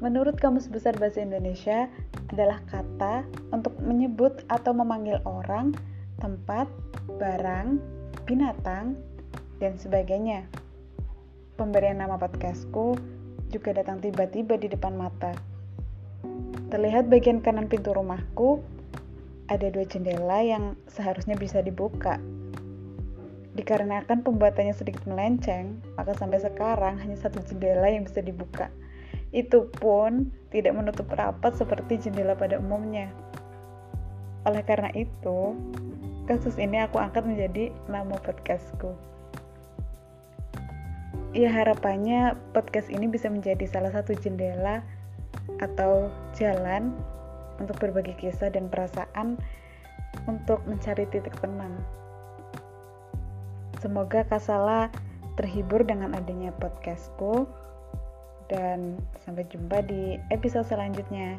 menurut Kamus Besar Bahasa Indonesia adalah kata untuk menyebut atau memanggil orang, tempat, barang, binatang, dan sebagainya. Pemberian nama podcastku juga datang tiba-tiba di depan mata. Terlihat bagian kanan pintu rumahku, ada dua jendela yang seharusnya bisa dibuka. Dikarenakan pembuatannya sedikit melenceng, maka sampai sekarang hanya satu jendela yang bisa dibuka. Itu pun tidak menutup rapat seperti jendela pada umumnya. Oleh karena itu, kasus ini aku angkat menjadi nama podcastku. Ya harapannya podcast ini bisa menjadi salah satu jendela atau jalan untuk berbagi kisah dan perasaan untuk mencari titik tenang. Semoga Kasala terhibur dengan adanya podcastku dan sampai jumpa di episode selanjutnya.